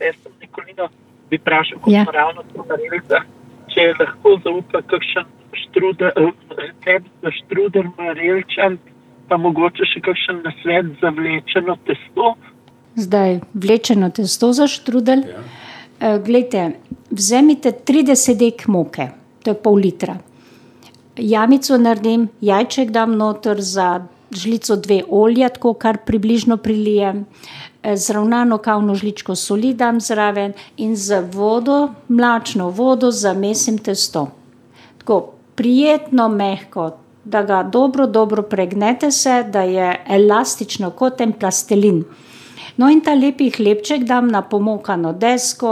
testo Nikolino, bi vprašal, kako Ja. smo ravno to marilca, če je lahko zaupa kakšen štruder, eh, štruder marilčan, pa mogoče še kakšen nasvet za vlečeno testo. Zdaj, vlečeno testo za štrudel. Ja. Ja. Glejte, vzemite 30 dek moke, to je pol litra. Jamico naredim, jajček dam noter za žlico dve olja, tako kar približno prilijem. Eh, Zravnano kavno žličko soli dam zraven in z vodo, mlačno vodo zamesim testo. Tako prijetno, mehko, da ga dobro, dobro pregnete se, da je elastično kot en plastelin. No, in ta lepi hlebček dam na pomokano desko,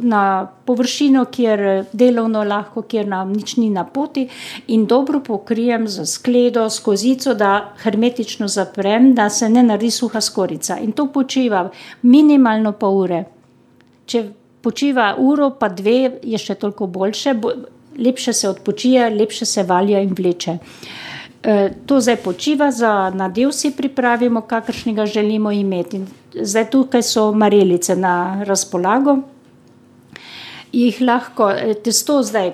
na površino, kjer delovno lahko, kjer nam nič ni na poti, in dobro pokrijem z skledo, s kozico, da hermetično zaprem, da se ne naredi suha skorica. In to počiva minimalno pol ure. Če počiva uro, pa dve, je še toliko boljše, bo, lepše se odpočije, lepše se valja in vleče. E, To zdaj počiva, za nadev si pripravimo, kakršnega želimo imeti. Zdaj tukaj so marelice na razpolago. Jih lahko, eh, testo zdaj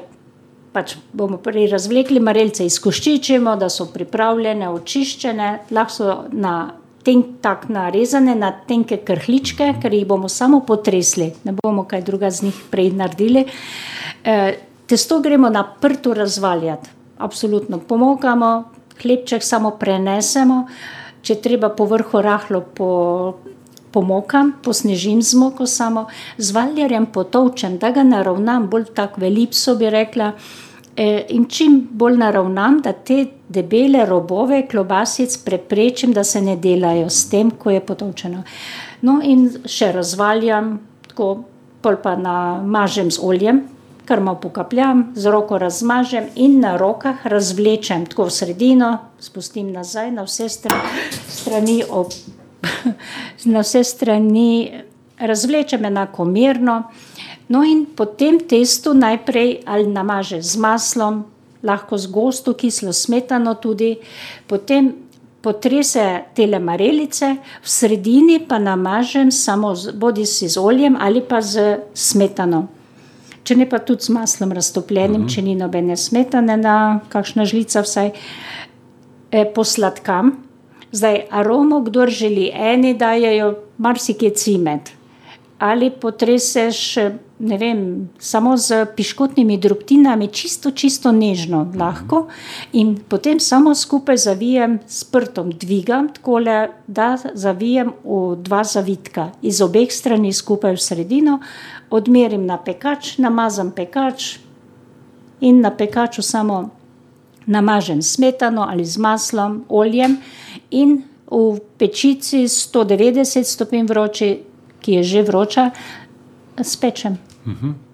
pač bomo prej razvlekli, marelice izkoščičimo, da so pripravljene, očiščene, lahko so na tenk, tak narezane na tenke krhličke, ker jih bomo samo potresli, ne bomo kaj druga z njih prej naredili. E, testo gremo na prtu razvaljati, absolutno pomokamo, hlebček samo prenesemo, če treba po vrhu rahlo po, pomokam, posnežim z moko samo, z valjarjem potovčem, da ga naravnam, bolj tako velipso bi rekla. E, In čim bolj naravnam, da te debele robove klobasic preprečim, da se ne delajo s tem, ko je potovčeno. No, in še razvaljam, tako pol pa namažem z oljem, kar malo pokapljam, z roko razmažem in na rokah razvlečem, tako v sredino, spustim nazaj na vse strani, ob, na vse strani razvlečem enakomerno. No, in po tem testu najprej ali namaže z maslom, lahko z gosto kislo smetano tudi, potem potrese tele marelice, v sredini pa namažem samo z, bodi si z oljem ali pa z smetano. Če ne pa tudi z maslom raztopljenim, mm -hmm. če ni nobene smetane, na kakšna žlica vsaj e, posladkam. Zdaj, aromo, kdo želi, eni dajo marsikje cimet. Ali potreseš, ne vem, samo z piškotnimi drobtinami, čisto, čisto nežno, lahko. In potem samo skupaj zavijem s prtom, dvigam tako, da zavijem v dva zavitka, iz obeh strani skupaj v sredino, odmerim na pekač, namazam pekač in na pekaču samo namažem smetano ali z maslom, oljem in v pečici 190 stopinj vroči, ki je že vroča, spečem.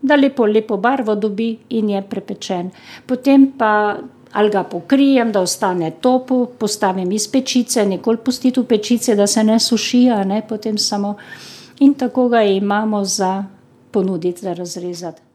Da lepo, lepo barvo dobi in je prepečen. Potem pa ali ga pokrijem, da ostane topo, postavim iz pečice, nikoli pustiti v pečici, da se ne suši, ne potem samo. In tako ga imamo za ponuditi, za razrezati.